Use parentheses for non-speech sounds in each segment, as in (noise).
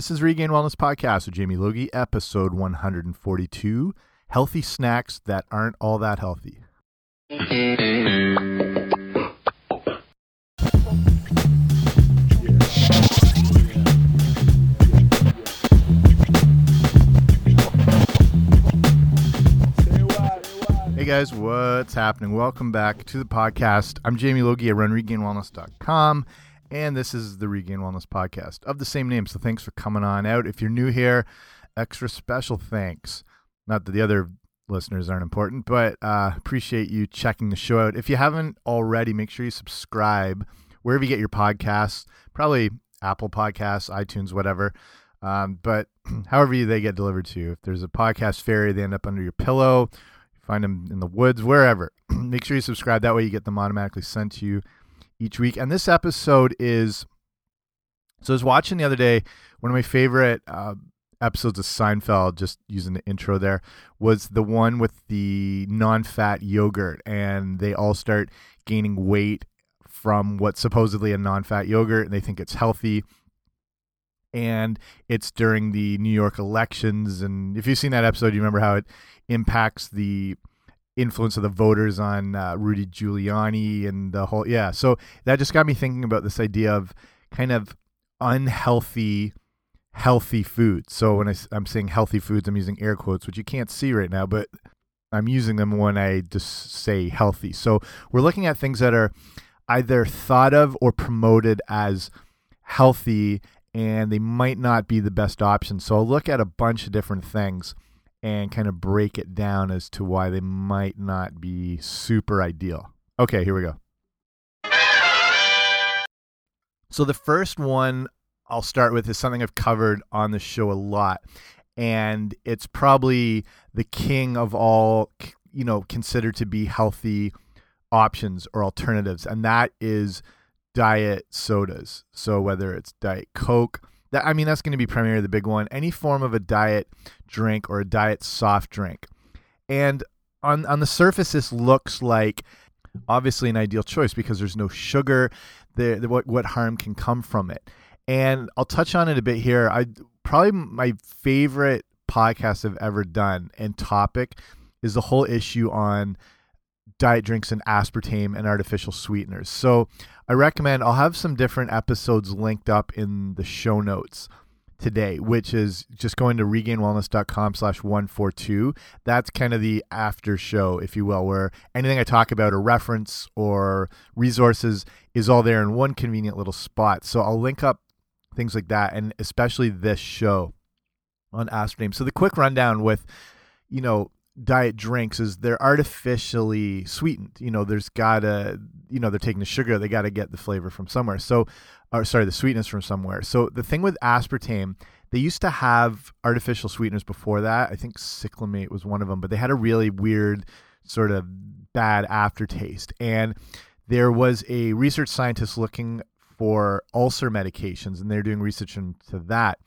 This is Regained Wellness Podcast with Jamie Logie, episode 142 Healthy Snacks That Aren't All That Healthy. Hey guys, what's happening? Welcome back to the podcast. I'm Jamie Logie. I run regainedwellness.com, and this is the Regained Wellness Podcast of the same name. So thanks for coming on out. If you're new here, extra special thanks. Not that the other listeners aren't important, but uh, appreciate you checking the show out. If you haven't already, make sure you subscribe wherever you get your podcasts, probably Apple Podcasts, iTunes, whatever. Um, but (clears throat) however they get delivered to you. If there's a podcast fairy, they end up under your pillow You find them in the woods, wherever. (clears throat) Make sure you subscribe. That way you get them automatically sent to you each week. And this episode is so I was watching the other day, one of my favorite uh, episodes of Seinfeld, just using the intro there, was the one with the non fat yogurt. And they all start gaining weight from what's supposedly a non fat yogurt and they think it's healthy and it's during the New York elections. And if you've seen that episode, you remember how it impacts the influence of the voters on uh, Rudy Giuliani and the whole. Yeah. So that just got me thinking about this idea of kind of unhealthy, healthy foods. So when I, I'm saying healthy foods, I'm using air quotes, which you can't see right now, but I'm using them when I just say healthy. So we're looking at things that are either thought of or promoted as healthy and they might not be the best option. So I'll look at a bunch of different things and kind of break it down as to why they might not be super ideal. Okay, here we go. So the first one I'll start with is something I've covered on the show a lot and it's probably the king of all, you know, considered to be healthy options or alternatives and that is diet sodas. So whether it's diet coke, that I mean that's going to be primarily the big one. Any form of a diet drink or a diet soft drink. And on on the surface this looks like obviously an ideal choice because there's no sugar, the, the what what harm can come from it. And I'll touch on it a bit here. I probably my favorite podcast I've ever done and topic is the whole issue on diet drinks and aspartame and artificial sweeteners. So I recommend I'll have some different episodes linked up in the show notes today, which is just going to regainedwellness.com slash 142. That's kind of the after show, if you will, where anything I talk about or reference or resources is all there in one convenient little spot. So I'll link up things like that, and especially this show on aspartame. So the quick rundown with, you know, diet drinks is they're artificially sweetened. You know, there's gotta, you know, they're taking the sugar, they gotta get the flavor from somewhere. So, or sorry, the sweetness from somewhere. So the thing with aspartame, they used to have artificial sweeteners before that. I think cyclamate was one of them, but they had a really weird sort of bad aftertaste. And there was a research scientist looking for ulcer medications, and they're doing research into that.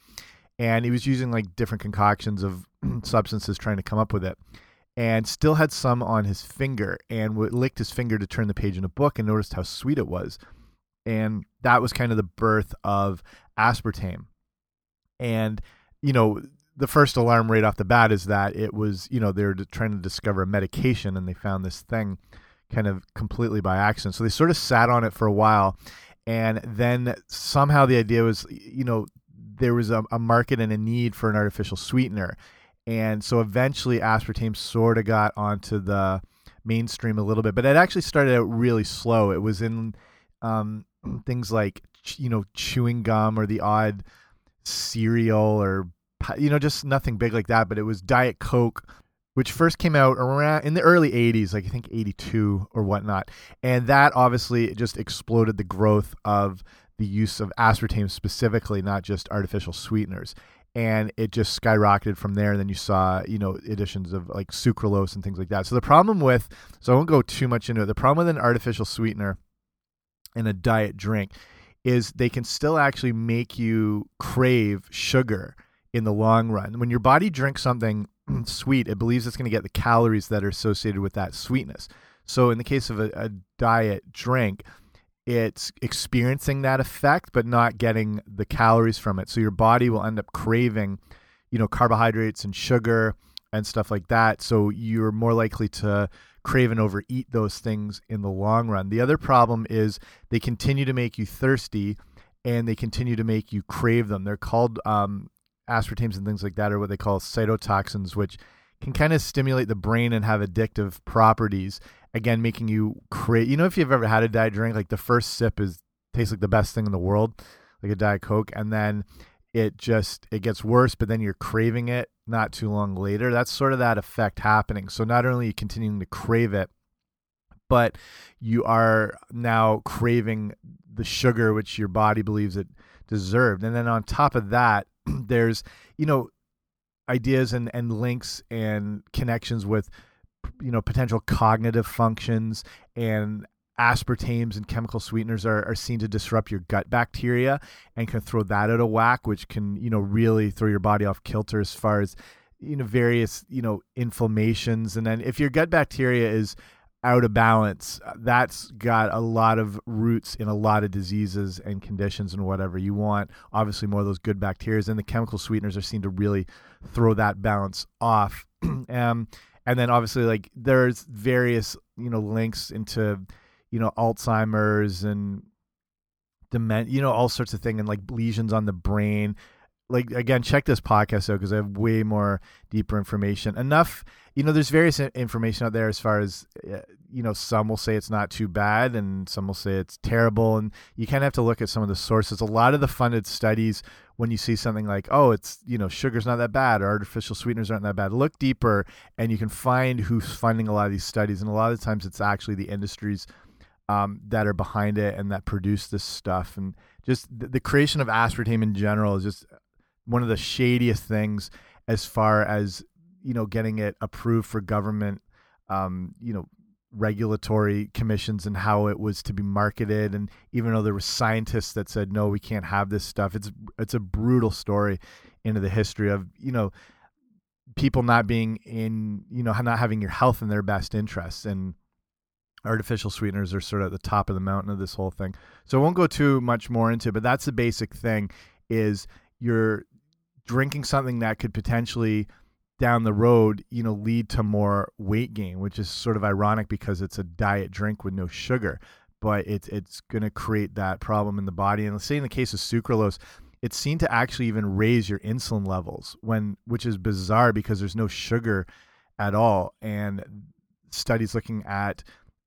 And he was using like different concoctions of (clears throat) substances trying to come up with it and still had some on his finger and licked his finger to turn the page in a book and noticed how sweet it was. And that was kind of the birth of aspartame. And, you know, the first alarm right off the bat is that it was, you know, they were trying to discover a medication and they found this thing kind of completely by accident. So they sort of sat on it for a while. And then somehow the idea was, you know, there was a, a market and a need for an artificial sweetener and so eventually aspartame sort of got onto the mainstream a little bit but it actually started out really slow. It was in um, (clears throat) things like you know chewing gum or the odd cereal or you know just nothing big like that but it was diet coke which first came out around in the early 80s like i think 82 or whatnot. And that obviously just exploded the growth of the use of aspartame specifically not just artificial sweeteners and it just skyrocketed from there. And then you saw, you know, additions of like sucralose and things like that. So the problem with, so I won't go too much into it. The problem with an artificial sweetener in a diet drink is they can still actually make you crave sugar in the long run. When your body drinks something (clears throat) sweet, it believes it's going to get the calories that are associated with that sweetness. So in the case of a, a diet drink, it's experiencing that effect but not getting the calories from it. So your body will end up craving, you know, carbohydrates and sugar and stuff like that. So you're more likely to crave and overeat those things in the long run. The other problem is they continue to make you thirsty and they continue to make you crave them. They're called um, aspartames and things like that, or what they call excitotoxins, which can kind of stimulate the brain and have addictive properties. Again, making you crave. You know, if you've ever had a diet drink, like the first sip is tastes like the best thing in the world, like a diet coke, and then it just it gets worse, but then you're craving it not too long later. That's sort of that effect happening. So not only are you continuing to crave it, but you are now craving the sugar which your body believes it deserved. And then on top of that, (clears throat) there's, you know, ideas and, and links and connections with you know potential cognitive functions and aspartames and chemical sweeteners are, are seen to disrupt your gut bacteria and can throw that out of whack, which can, you know, really throw your body off kilter as far as, you know, various, you know, inflammations. And then if your gut bacteria is out of balance, that's got a lot of roots in a lot of diseases and conditions and whatever. You want obviously more of those good bacteria, and the chemical sweeteners are seen to really throw that balance off. (clears throat) um, and then obviously, like there's various you know links into you know Alzheimer's and dement, you know all sorts of things, and like lesions on the brain. Like again, check this podcast out because I have way more deeper information. Enough, you know. There's various information out there as far as uh, you know. Some will say it's not too bad, and some will say it's terrible, and you kind of have to look at some of the sources. A lot of the funded studies when you see something like, oh, it's, you know, sugar's not that bad or artificial sweeteners aren't that bad, look deeper and you can find who's funding a lot of these studies. And a lot of times it's actually the industries um, that are behind it and that produce this stuff. And just the creation of aspartame in general is just one of the shadiest things as far as you know getting it approved for government um, you know regulatory commissions and how it was to be marketed and even though there were scientists that said no we can't have this stuff it's it's a brutal story into the history of you know people not being in you know not having your health in their best interests and artificial sweeteners are sort of at the top of the mountain of this whole thing. So I won't go too much more into it, but that's the basic thing is you're drinking something that could potentially down the road, you know, lead to more weight gain, which is sort of ironic because it's a diet drink with no sugar, but it's it's going to create that problem in the body. And let's say in the case of sucralose, it's seen to actually even raise your insulin levels when which is bizarre because there's no sugar at all and studies looking at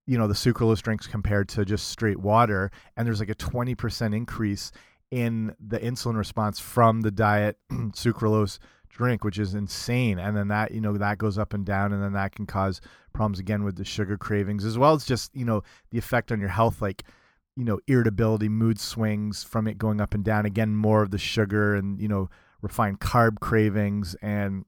you know the sucralose drinks compared to just straight water and there's like a 20% increase in the insulin response from the diet (clears throat) sucralose drink which is insane. And then that you know that goes up and down and then that can cause problems again with the sugar cravings as well as just you know the effect on your health like you know irritability mood swings from it going up and down. Again more of the sugar and you know refined carb cravings and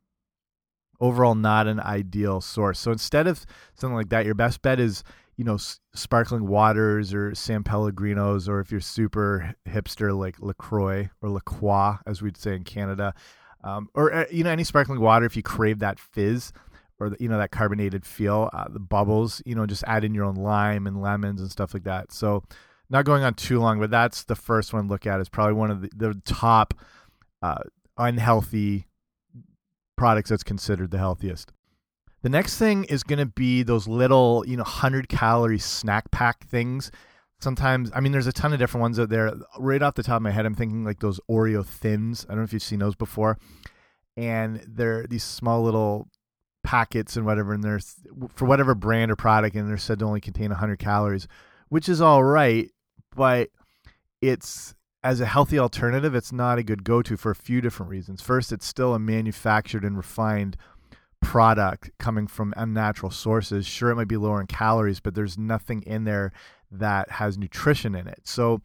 overall not an ideal source. So instead of something like that your best bet is you know sparkling waters or San Pellegrinos, or if you're super hipster like Lacroix or Lacroix, as we'd say in Canada, um, or uh, you know any sparkling water if you crave that fizz or the, you know that carbonated feel, uh, the bubbles. You know, just add in your own lime and lemons and stuff like that. So not going on too long, but that's the first one to look at. Is probably one of the, the top uh, unhealthy products that's considered the healthiest. The next thing is going to be those little, you know, 100 calorie snack pack things. Sometimes, I mean, there's a ton of different ones out there. Right off the top of my head, I'm thinking like those Oreo thins. I don't know if you've seen those before. And they're these small little packets and whatever, and they're for whatever brand or product, and they're said to only contain 100 calories, which is all right, but it's as a healthy alternative, it's not a good go to for a few different reasons. First, it's still a manufactured and refined product coming from unnatural sources. Sure, it might be lower in calories, but there's nothing in there that has nutrition in it. So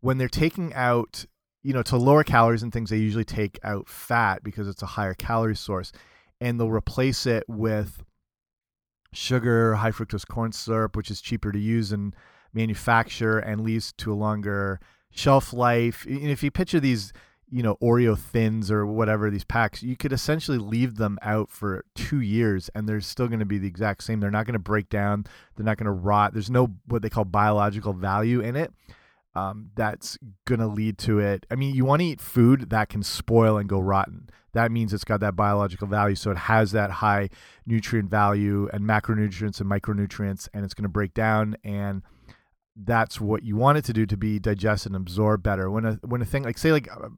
when they're taking out, you know, to lower calories and things, they usually take out fat because it's a higher calorie source, and they'll replace it with sugar, high fructose corn syrup, which is cheaper to use and manufacture and leads to a longer shelf life. And if you picture these you know Oreo thins or whatever these packs, you could essentially leave them out for two years and they're still going to be the exact same. They're not going to break down. They're not going to rot. There's no what they call biological value in it. Um, that's going to lead to it. I mean, you want to eat food that can spoil and go rotten. That means it's got that biological value. So it has that high nutrient value and macronutrients and micronutrients, and it's going to break down. And that's what you want it to do to be digested and absorbed better. When a when a thing like say like uh,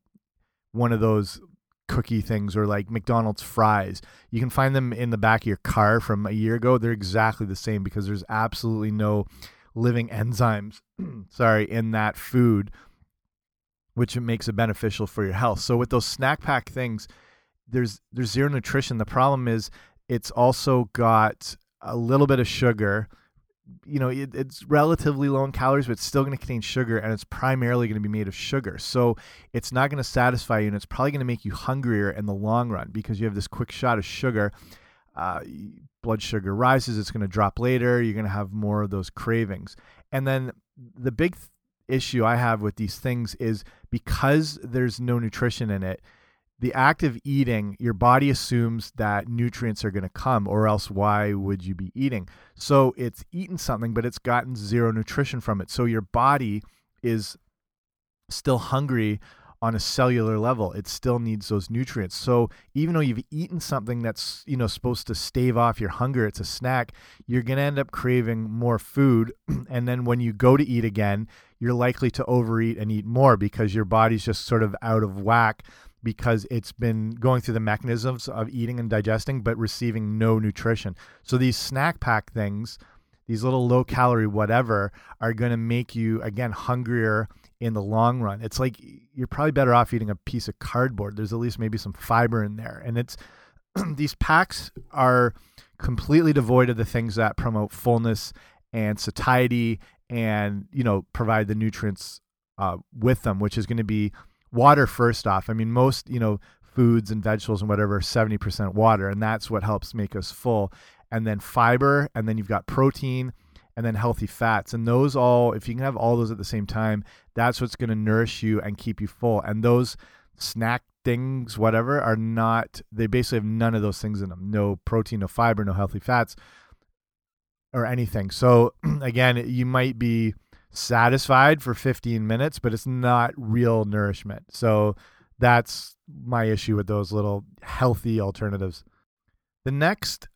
one of those cookie things or like McDonald's fries. You can find them in the back of your car from a year ago. They're exactly the same because there's absolutely no living enzymes, (clears throat) sorry, in that food, which makes it beneficial for your health. So with those snack pack things, there's there's zero nutrition. The problem is it's also got a little bit of sugar you know it, it's relatively low in calories but it's still going to contain sugar and it's primarily going to be made of sugar. So it's not going to satisfy you and it's probably going to make you hungrier in the long run because you have this quick shot of sugar. Uh, blood sugar rises it's going to drop later you're going to have more of those cravings. And then the big th issue i have with these things is because there's no nutrition in it the act of eating, your body assumes that nutrients are going to come, or else why would you be eating? So it's eaten something, but it's gotten zero nutrition from it. So your body is still hungry on a cellular level. It still needs those nutrients. So even though you've eaten something that's you know supposed to stave off your hunger, it's a snack. You're going to end up craving more food, (clears throat) and then when you go to eat again, you're likely to overeat and eat more because your body's just sort of out of whack because it's been going through the mechanisms of eating and digesting but receiving no nutrition. So these snack pack things, these little low calorie whatever are going to make you again hungrier in the long run. It's like you're probably better off eating a piece of cardboard. There's at least maybe some fiber in there. And it's (clears throat) these packs are completely devoid of the things that promote fullness and satiety and you know provide the nutrients uh, with them, which is going to be water first off. I mean, most, you know, foods and vegetables and whatever 70% water, and that's what helps make us full. And then fiber, and then you've got protein, and then healthy fats. And those all, if you can have all those at the same time, that's what's going to nourish you and keep you full. And those snack things, whatever, are not, they basically have none of those things in them no protein, no fiber, no healthy fats, or anything. So, (clears throat) again, you might be satisfied for 15 minutes, but it's not real nourishment. So that's my issue with those little healthy alternatives. The next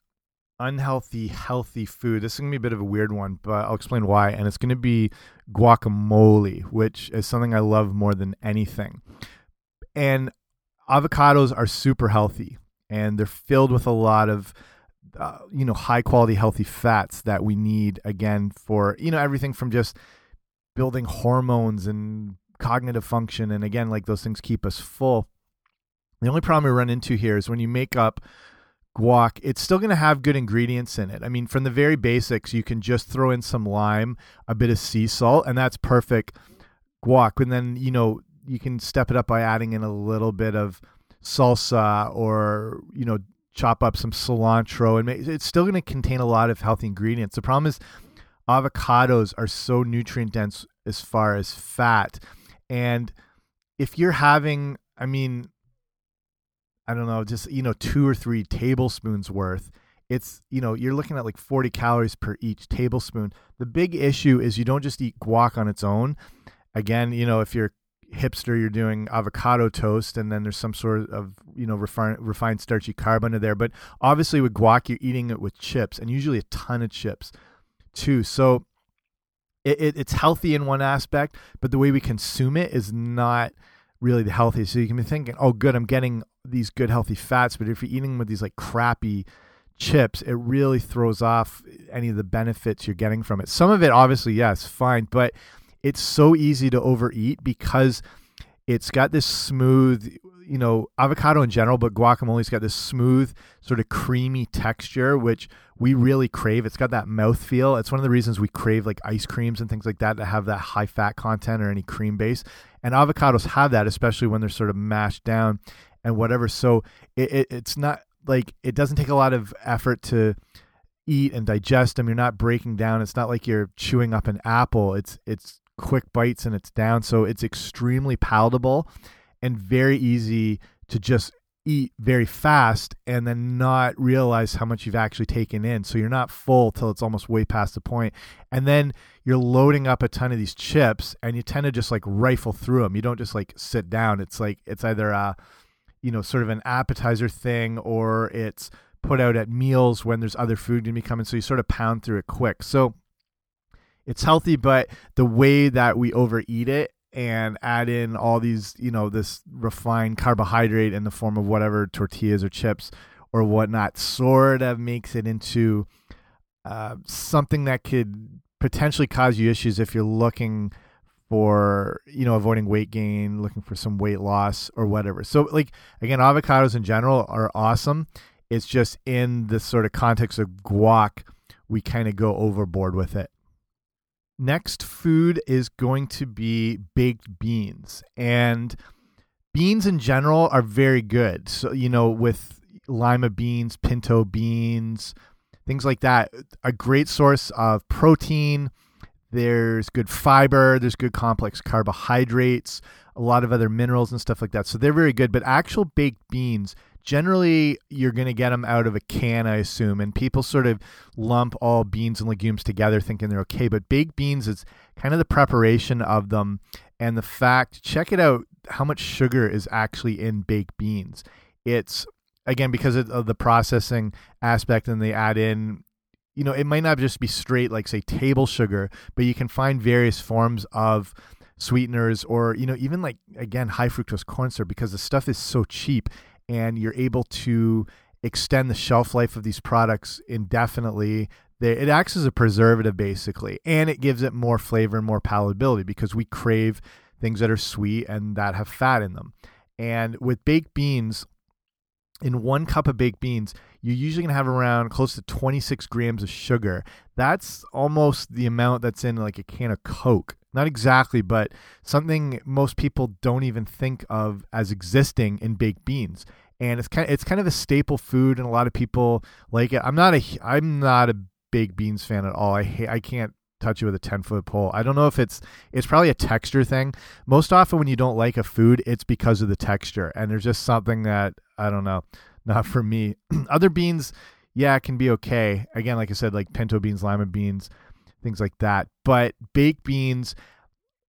unhealthy, healthy food, this is going to be a bit of a weird one, but I'll explain why. And it's going to be guacamole, which is something I love more than anything. And avocados are super healthy and they're filled with a lot of uh, you know high quality healthy fats that we need again for you know everything from just building hormones and cognitive function. And again, like those things keep us full. The only problem we run into here is when you make up guac, it's still going to have good ingredients in it. I mean, from the very basics, you can just throw in some lime, a bit of sea salt, and that's perfect guac. And then, you know, you can step it up by adding in a little bit of salsa or, you know, chop up some cilantro and it's still going to contain a lot of healthy ingredients. The problem is avocados are so nutrient dense as far as fat. And if you're having, I mean, I don't know, just, you know, two or three tablespoons worth, it's, you know, you're looking at like 40 calories per each tablespoon. The big issue is you don't just eat guac on its own. Again, you know, if you're hipster, you're doing avocado toast, and then there's some sort of you know refined refined starchy carb under there. But obviously, with guac, you're eating it with chips, and usually a ton of chips too. So it, it, it's healthy in one aspect, but the way we consume it is not really the healthiest. So you can be thinking, oh, good, I'm getting these good healthy fats, but if you're eating with these like crappy chips, it really throws off any of the benefits you're getting from it. Some of it, obviously, yes, fine, but it's so easy to overeat because it's got this smooth you know, avocado in general, but guacamole's got this smooth, sort of creamy texture, which we really crave. It's got that mouth feel. It's one of the reasons we crave like ice creams and things like that that have that high fat content or any cream base. And avocados have that, especially when they're sort of mashed down and whatever. So it, it, it's not like it doesn't take a lot of effort to eat and digest them. You're not breaking down. It's not like you're chewing up an apple. It's it's quick bites and it's down. So it's extremely palatable and very easy to just eat very fast and then not realize how much you've actually taken in. So you're not full till it's almost way past the point. And then you're loading up a ton of these chips and you tend to just like rifle through them. You don't just like sit down. It's like it's either a you know sort of an appetizer thing or it's put out at meals when there's other food going to be coming so you sort of pound through it quick. So it's healthy but the way that we overeat it and add in all these, you know, this refined carbohydrate in the form of whatever tortillas or chips or whatnot, sort of makes it into uh, something that could potentially cause you issues if you're looking for, you know, avoiding weight gain, looking for some weight loss or whatever. So, like, again, avocados in general are awesome. It's just in the sort of context of guac, we kind of go overboard with it next food is going to be baked beans. And beans in general are very good. So, you know, with lima beans, pinto beans, things like that, a great source of protein. There's good fiber, there's good complex carbohydrates, a lot of other minerals and stuff like that. So they're very good. But actual baked beans, generally you're going to get them out of a can, I assume. And people sort of lump all beans and legumes together thinking they're okay. But baked beans is kind of the preparation of them and the fact, check it out, how much sugar is actually in baked beans. It's, again, because of the processing aspect and they add in you know, it might not just be straight, like, say, table sugar, but you can find various forms of sweeteners or, you know, even like, again, high fructose corn syrup because the stuff is so cheap and you're able to extend the shelf life of these products indefinitely. It acts as a preservative basically, and it gives it more flavor and more palatability because we crave things that are sweet and that have fat in them. And with baked beans, in one cup of baked beans, you're usually to have around close to 26 grams of sugar. That's almost the amount that's in like a can of Coke. Not exactly, but something most people don't even think of as existing in baked beans and it's kind of, it's kind of a staple food, and a lot of people like it. I'm not a I'm not a big beans fan at all. I hate, I can't touch it with a 10 foot pole. I don't know if it's it's probably a texture thing. Most often when you don't like a food, it's because of the texture, and there's just something that I don't know, not for me. (clears throat) Other beans, yeah, can be okay. Again, like I said, like pinto beans, lima beans, things like that. But baked beans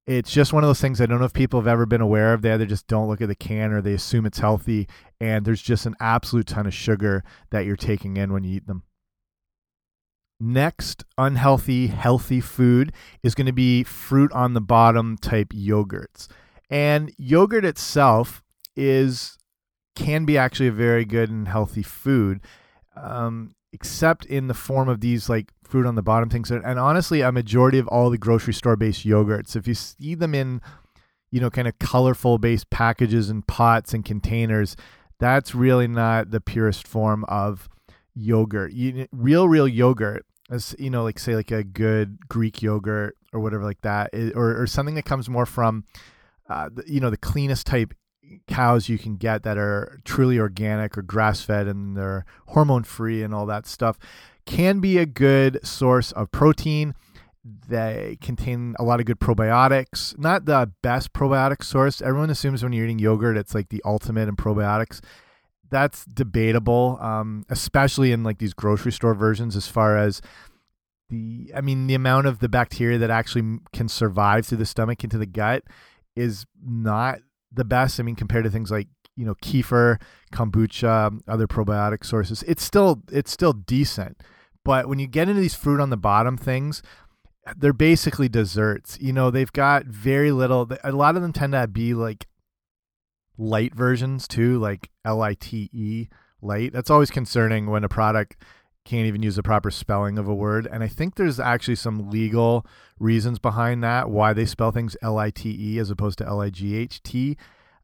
it's just one of those things I don't know if people have ever been aware of. They either just don't look at the can or they assume it's healthy, and there's just an absolute ton of sugar that you're taking in when you eat them. Next, unhealthy, healthy food is going to be fruit on the bottom type yogurts. And yogurt itself is can be actually a very good and healthy food, um, except in the form of these like fruit on the bottom things. And honestly, a majority of all the grocery store based yogurts, if you see them in, you know, kind of colorful based packages and pots and containers, that's really not the purest form of yogurt. You, real, real yogurt, as you know, like say like a good Greek yogurt or whatever like that, or or something that comes more from, uh, you know, the cleanest type cows you can get that are truly organic or grass fed and they're hormone free and all that stuff can be a good source of protein. They contain a lot of good probiotics. Not the best probiotic source. Everyone assumes when you're eating yogurt, it's like the ultimate in probiotics. That's debatable, um, especially in like these grocery store versions, as far as the, I mean, the amount of the bacteria that actually can survive through the stomach into the gut is not the best. I mean, compared to things like you know kefir, kombucha, other probiotic sources, it's still it's still decent. But when you get into these fruit on the bottom things, they're basically desserts. You know, they've got very little. A lot of them tend to be like light versions too, like L I T E light. That's always concerning when a product can't even use the proper spelling of a word. And I think there's actually some legal reasons behind that why they spell things L I T E as opposed to L I G H T,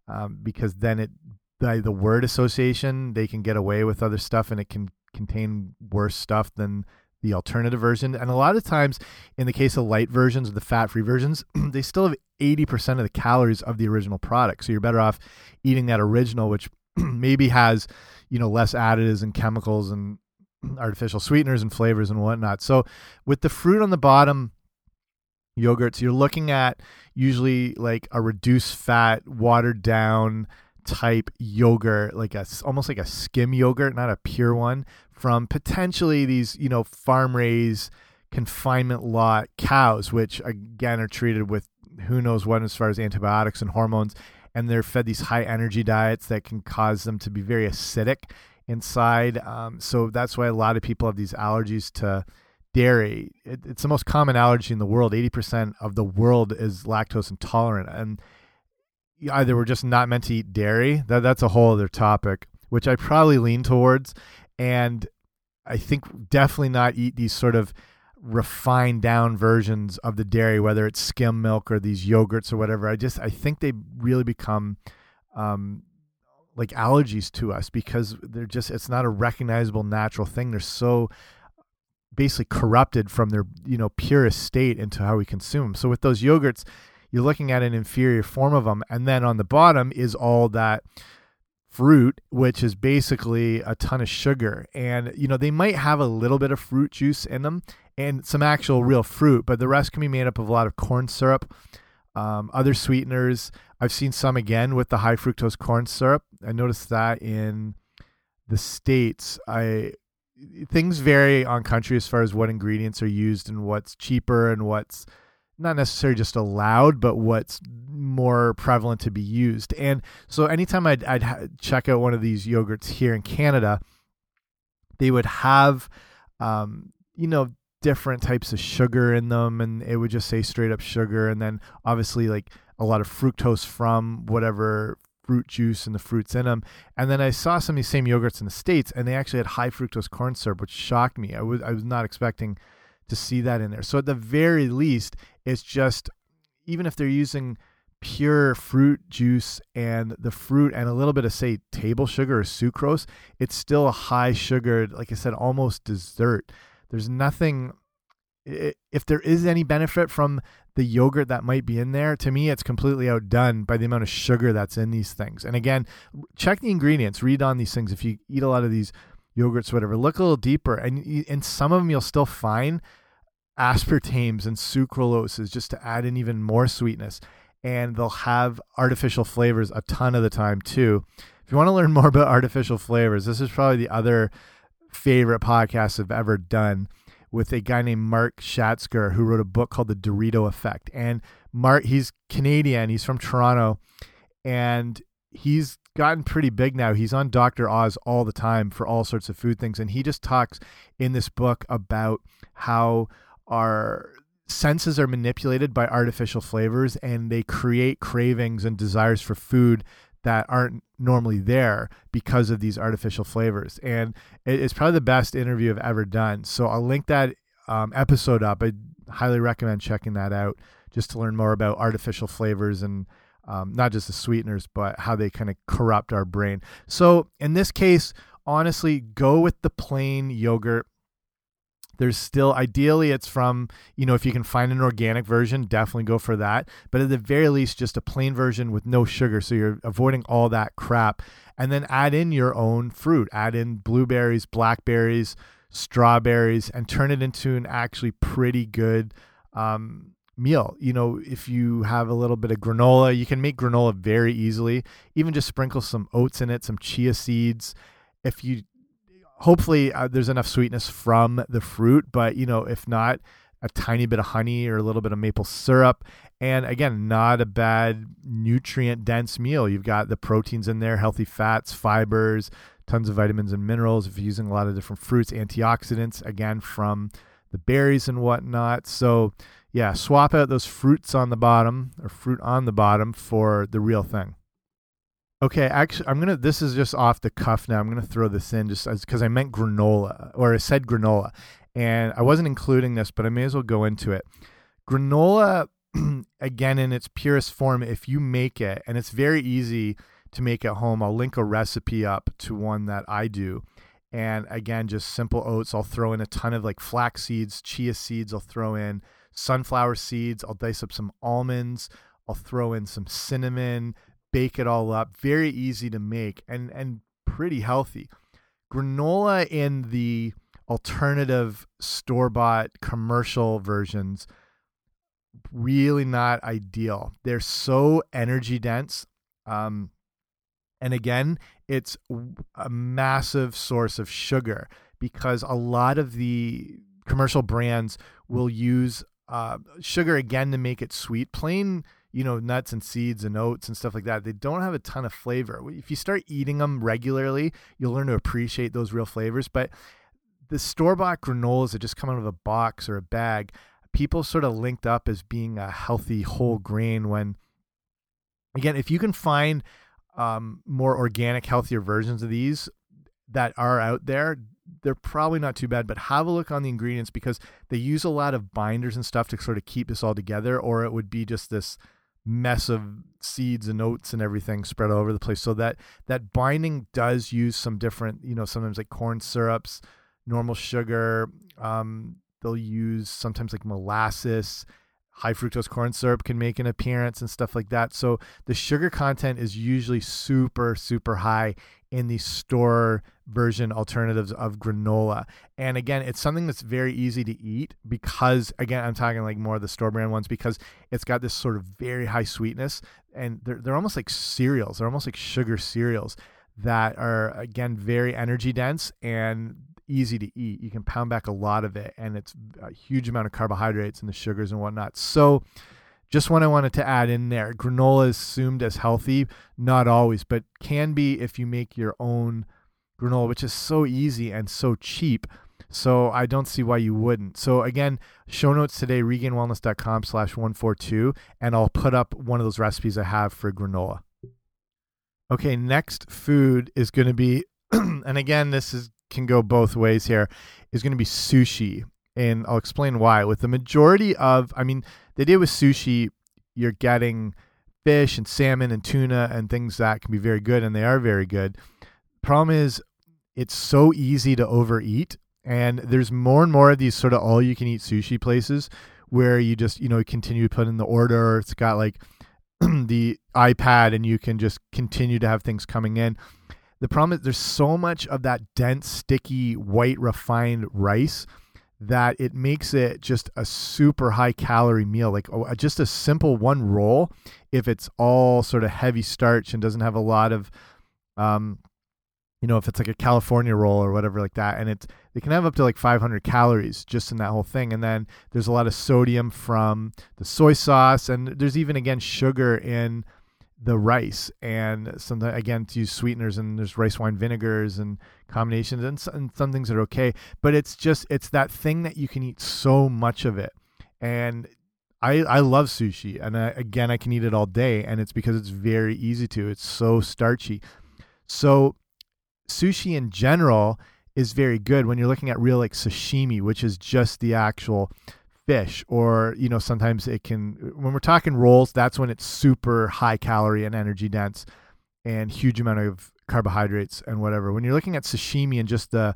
um, because then it by the word association they can get away with other stuff and it can contain worse stuff than the alternative version. And a lot of times, in the case of light versions, the fat free versions, (clears throat) they still have 80% of the calories of the original product. So you're better off eating that original, which (clears throat) maybe has, you know, less additives and chemicals and artificial sweeteners and flavors and whatnot. So with the fruit on the bottom, yogurts, you're looking at usually like a reduced fat, watered down type yogurt, like a almost like a skim yogurt, not a pure one, from potentially these, you know, farm raised confinement lot cows, which again are treated with who knows what as far as antibiotics and hormones. And they're fed these high energy diets that can cause them to be very acidic inside. Um, so that's why a lot of people have these allergies to dairy. It, it's the most common allergy in the world. 80% of the world is lactose intolerant. And either we're just not meant to eat dairy. That, that's a whole other topic, which I probably lean towards. And I think definitely not eat these sort of refined down versions of the dairy, whether it's skim milk or these yogurts or whatever. I just I think they really become um, like allergies to us because they're just it's not a recognizable natural thing. They're so basically corrupted from their you know purest state into how we consume. them So with those yogurts, you're looking at an inferior form of them, and then on the bottom is all that fruit, which is basically a ton of sugar. And, you know, they might have a little bit of fruit juice in them and some actual real fruit, but the rest can be made up of a lot of corn syrup, um, other sweeteners. I've seen some again with the high fructose corn syrup. I noticed that in the States. I things vary on country as far as what ingredients are used and what's cheaper and what's not necessarily just allowed, but what's more prevalent to be used. And so anytime I'd, I'd check out one of these yogurts here in Canada, they would have, um, you know, different types of sugar in them, and it would just say straight up sugar, and then obviously like a lot of fructose from whatever fruit juice and the fruits in them. And then I saw some of these same yogurts in the states, and they actually had high fructose corn syrup, which shocked me. I was I was not expecting to see that in there. So at the very least, it's just even if they're using pure fruit juice and the fruit and a little bit of say table sugar or sucrose, it's still a high sugared, like I said, almost dessert. There's nothing if there is any benefit from the yogurt that might be in there, to me, it's completely outdone by the amount of sugar that's in these things. And again, check the ingredients, read on these things. If you eat a lot of these yogurts, whatever, look a little deeper. And in some of them, you'll still find aspartames and sucraloses just to add in even more sweetness. And they'll have artificial flavors a ton of the time too. If you want to learn more about artificial flavors, this is probably the other favorite podcast I've ever done with a guy named Mark Schatzker who wrote a book called The Dorito Effect. And Mark, he's Canadian, he's from Toronto, and he's gotten pretty big now. He's on Dr. Oz all the time for all sorts of food things. And he just talks in this book about how our senses are manipulated by artificial flavors and they create cravings and desires for food that aren't normally there because of these artificial flavors. And it's probably the best interview I've ever done. So I'll link that um, episode up. I highly recommend checking that out just to learn more about artificial flavors and um, not just the sweeteners, but how they kind of corrupt our brain. So in this case, honestly, go with the plain yogurt there's still ideally it's from you know if you can find an organic version definitely go for that. But at the very least just a plain version with no sugar so you're avoiding all that crap. And then add in your own fruit. Add in blueberries blackberries strawberries and turn it into an actually pretty good um, meal. You know if you have a little bit of granola you can make granola very easily. Even just sprinkle some oats in it some chia seeds. If you hopefully uh, there's enough sweetness from the fruit, but you know, if not, a tiny bit of honey or a little bit of maple syrup. And again, not a bad nutrient dense meal. You've got the proteins in there, healthy fats, fibers, tons of vitamins and minerals. If you're using a lot of different fruits, antioxidants, again, from the berries and whatnot. So, yeah, swap out those fruits on the bottom or fruit on the bottom for the real thing. Okay, actually, I'm gonna. This is just off the cuff now. I'm gonna throw this in just because I meant granola, or I said granola, and I wasn't including this, but I may as well go into it. Granola, (clears throat) again, in its purest form, if you make it, and it's very easy to make at home. I'll link a recipe up to one that I do, and again, just simple oats. I'll throw in a ton of like flax seeds, chia seeds. I'll throw in sunflower seeds. I'll dice up some almonds. I'll throw in some cinnamon bake it all up. Very easy to make and and pretty healthy. Granola in the alternative store bought commercial versions really not ideal. They're so energy dense. Um, and again, it's a massive source of sugar because a lot of the commercial brands will use uh, sugar again to make it sweet. Plain, you know, nuts and seeds and oats and stuff like that, they don't have a ton of flavor. If you start eating them regularly, you'll learn to appreciate those real flavors. But the store bought granolas that just come out of a box or a bag, people sort of linked up as being a healthy whole grain when, again, if you can find um, more organic, healthier versions of these that are out there, they're probably not too bad, but have a look on the ingredients because they use a lot of binders and stuff to sort of keep this all together, or it would be just this mess of seeds and oats and everything spread all over the place. So that that binding does use some different, you know, sometimes like corn syrups, normal sugar. Um, they'll use sometimes like molasses high fructose corn syrup can make an appearance and stuff like that. So the sugar content is usually super, super high in the store version alternatives of granola. And again, it's something that's very easy to eat because, again, I'm talking like more of the store brand ones because it's got this sort of very high sweetness and they're, they're almost like cereals. They're almost like sugar cereals that are, again, very energy dense and easy to eat. You can pound back a lot of it, and it's a huge amount of carbohydrates and the sugars and whatnot. So, just what I wanted to add in there. Granola is assumed as healthy, not always, but can be if you make your own granola, which is so easy and so cheap. So I don't see why you wouldn't. So again, show notes today, regainedwellness.com slash 142, and I'll put up one of those recipes I have for granola. Okay, next food is going to be, (clears throat) and again, this is can go both ways here is going to be sushi and I'll explain why. With the majority of, I mean, the idea with sushi, you're getting fish and salmon and tuna and things that can be very good, and they are very good. Problem is, it's so easy to overeat, and there's more and more of these sort of all you can eat sushi places where you just, you know, continue to put in the order. It's got like (clears throat) the iPad, and you can just continue to have things coming in. The problem is there's so much of that dense, sticky, white, refined rice that it makes it just a super high calorie meal. Like oh, just a simple one roll, if it's all sort of heavy starch and doesn't have a lot of, um, you know, if it's like a California roll or whatever like that, and it's they can have up to like 500 calories just in that whole thing. And then there's a lot of sodium from the soy sauce, and there's even again sugar in the rice and some again to use sweeteners and there's rice wine vinegars and combinations and, and some things are okay but it's just it's that thing that you can eat so much of it and I, I love sushi and I, again I can eat it all day and it's because it's very easy to it's so starchy so sushi in general is very good when you're looking at real like sashimi which is just the actual fish. Or you know sometimes it can when we're talking rolls that's when it's super high calorie and energy dense and huge amount of carbohydrates and whatever. When you're looking at sashimi and just the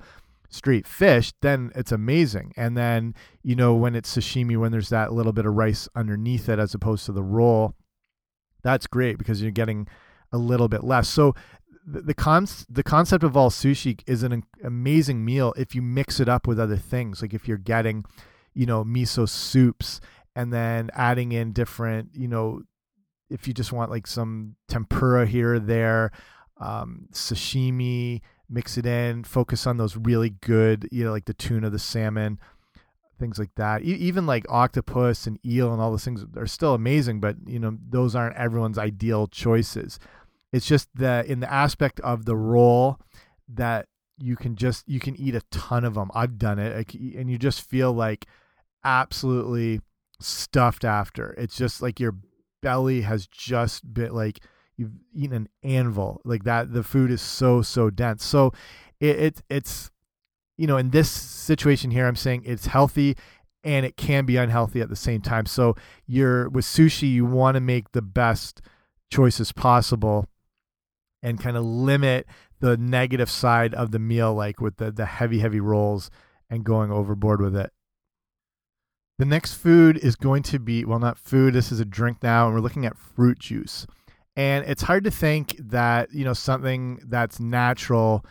straight fish then it's amazing. And then you know when it's sashimi when there's that little bit of rice underneath it as opposed to the roll that's great because you're getting a little bit less. So the the, con the concept of all sushi is an amazing meal if you mix it up with other things. Like if you're getting you know miso soups and then adding in different you know if you just want like some tempura here or there um, sashimi mix it in focus on those really good you know like the tuna the salmon things like that. E even like octopus and eel and all those things are still amazing but you know those aren't everyone's ideal choices it's just that in the aspect of the roll that you can just you can eat a ton of them i've done it and you just feel like absolutely stuffed after. It's just like your belly has just been like you've eaten an anvil like that. The food is so so dense. So it, it it's you know in this situation here, I'm saying it's healthy and it can be unhealthy at the same time. So you're with sushi, you want to make the best choices possible and kind of limit the negative side of the meal, like with the the heavy heavy rolls and going overboard with it. The next food is going to be, well, not food, this is a drink now, and we're looking at fruit juice. And it's hard to think that, you know, something that's natural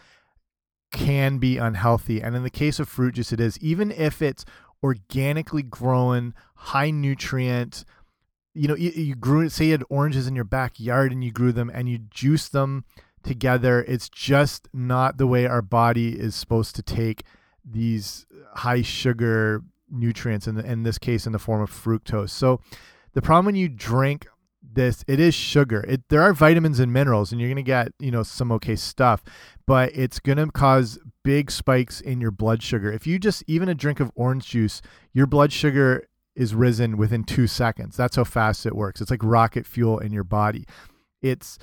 can be unhealthy. And in the case of fruit juice, it is. Even if it's organically grown, high nutrient. You know, you, you grew say you had oranges in your backyard and you grew them and you juice them together. It's just not the way our body is supposed to take these high sugar nutrients in, the, in this case in the form of fructose. So the problem when you drink this it is sugar it there are vitamins and minerals and you're going to get you know some okay stuff but it's going to cause big spikes in your blood sugar if you just even a drink of orange juice your blood sugar is risen within 2 seconds. That's how fast it works. It's like rocket fuel in your body. It's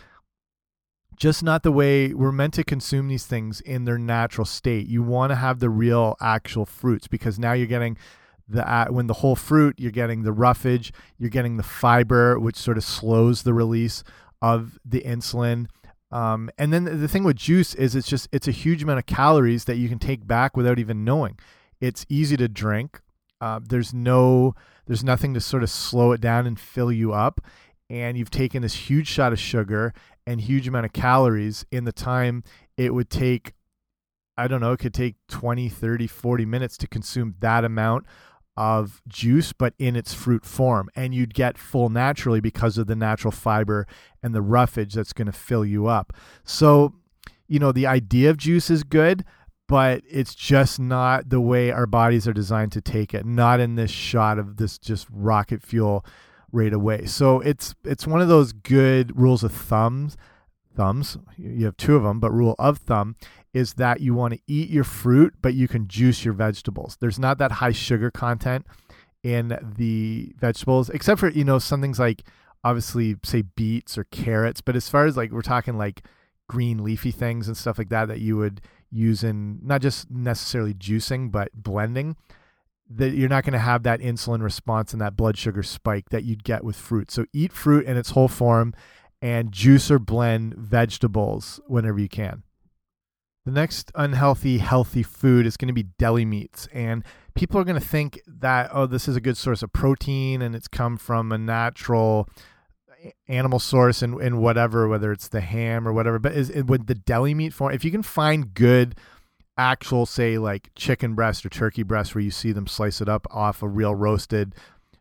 just not the way we're meant to consume these things in their natural state. You want to have the real actual fruits because now you're getting the when the whole fruit you're getting the roughage you're getting the fiber which sort of slows the release of the insulin. Um, and then the thing with juice is it's just it's a huge amount of calories that you can take back without even knowing. It's easy to drink uh, there's no there's nothing to sort of slow it down and fill you up and you've taken this huge shot of sugar and huge amount of calories in the time it would take I don't know, it could take 20, 30, 40 minutes to consume that amount of juice, but in its fruit form. And you'd get full naturally because of the natural fiber and the roughage that's going to fill you up. So, you know, the idea of juice is good, but it's just not the way our bodies are designed to take it, not in this shot of this just rocket fuel right away. So it's it's one of those good rules of thumbs thumbs. You have two of them, but rule of thumb is that you want to eat your fruit, but you can juice your vegetables. There's not that high sugar content in the vegetables, except for, you know, some things like obviously, say beets or carrots. But as far as like we're talking like green leafy things and stuff like that, that you would use in not just necessarily juicing, but blending, that you're not going to have that insulin response and that blood sugar spike that you'd get with fruit. So eat fruit in its whole form and juice or blend vegetables whenever you can. The next unhealthy, healthy food is going to be deli meats. And people are going to think that, oh, this is a good source of protein and it's come from a natural animal source and, and whatever, whether it's the ham or whatever. But is with the deli meat form, if you can find good, actual, say, like chicken breast or turkey breast, where you see them slice it up off a real roasted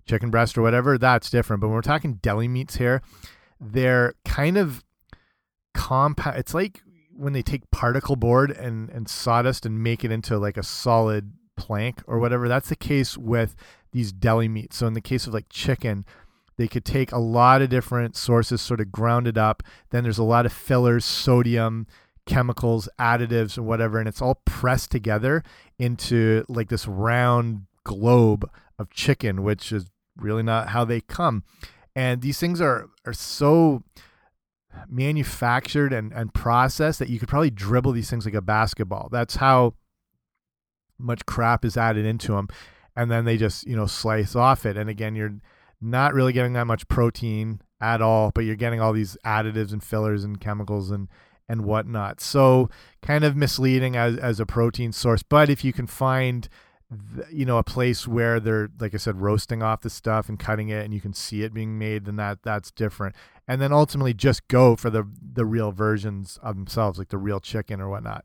chicken breast or whatever, that's different. But when we're talking deli meats here, they're kind of compound. It's like when they take particle board and and sawdust and make it into like a solid plank or whatever. That's the case with these deli meats. So in the case of like chicken, they could take a lot of different sources, sort of ground it up. Then there's a lot of fillers, sodium, chemicals, additives, and whatever, and it's all pressed together into like this round globe of chicken, which is really not how they come. And these things are are so manufactured and, and processed that you could probably dribble these things like a basketball. That's how much crap is added into them. And then they just, you know, slice off it. And again, you're not really getting that much protein at all, but you're getting all these additives and fillers and chemicals and and whatnot. So kind of misleading as as a protein source. But if you can find you know a place where they're like i said roasting off the stuff and cutting it and you can see it being made then that that's different and then ultimately just go for the the real versions of themselves like the real chicken or whatnot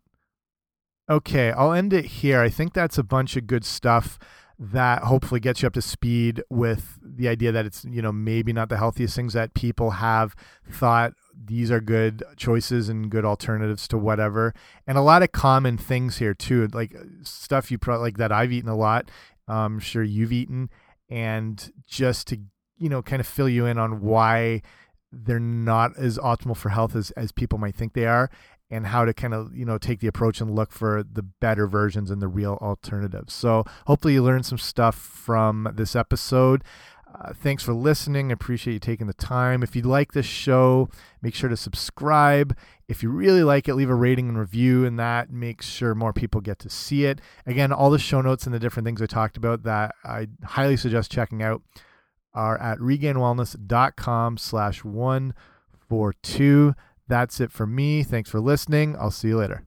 okay i'll end it here i think that's a bunch of good stuff that hopefully gets you up to speed with the idea that it's you know maybe not the healthiest things that people have thought these are good choices and good alternatives to whatever. And a lot of common things here too like uh, stuff you probably like that i've eaten a lot um, i'm sure you've eaten. And just to you know kind of fill you in on why they're not as optimal for health as, as people might think they are and how to kind of you know take the approach and look for the better versions and the real alternatives so hopefully you learned some stuff from this episode uh, thanks for listening. I appreciate you taking the time. If you like this show, make sure to subscribe. If you really like it, leave a rating and review, and that makes sure more people get to see it. Again, all the show notes and the different things I talked about that I highly suggest checking out are at regainedwellness.com slash 142. That's it for me. Thanks for listening. I'll see you later.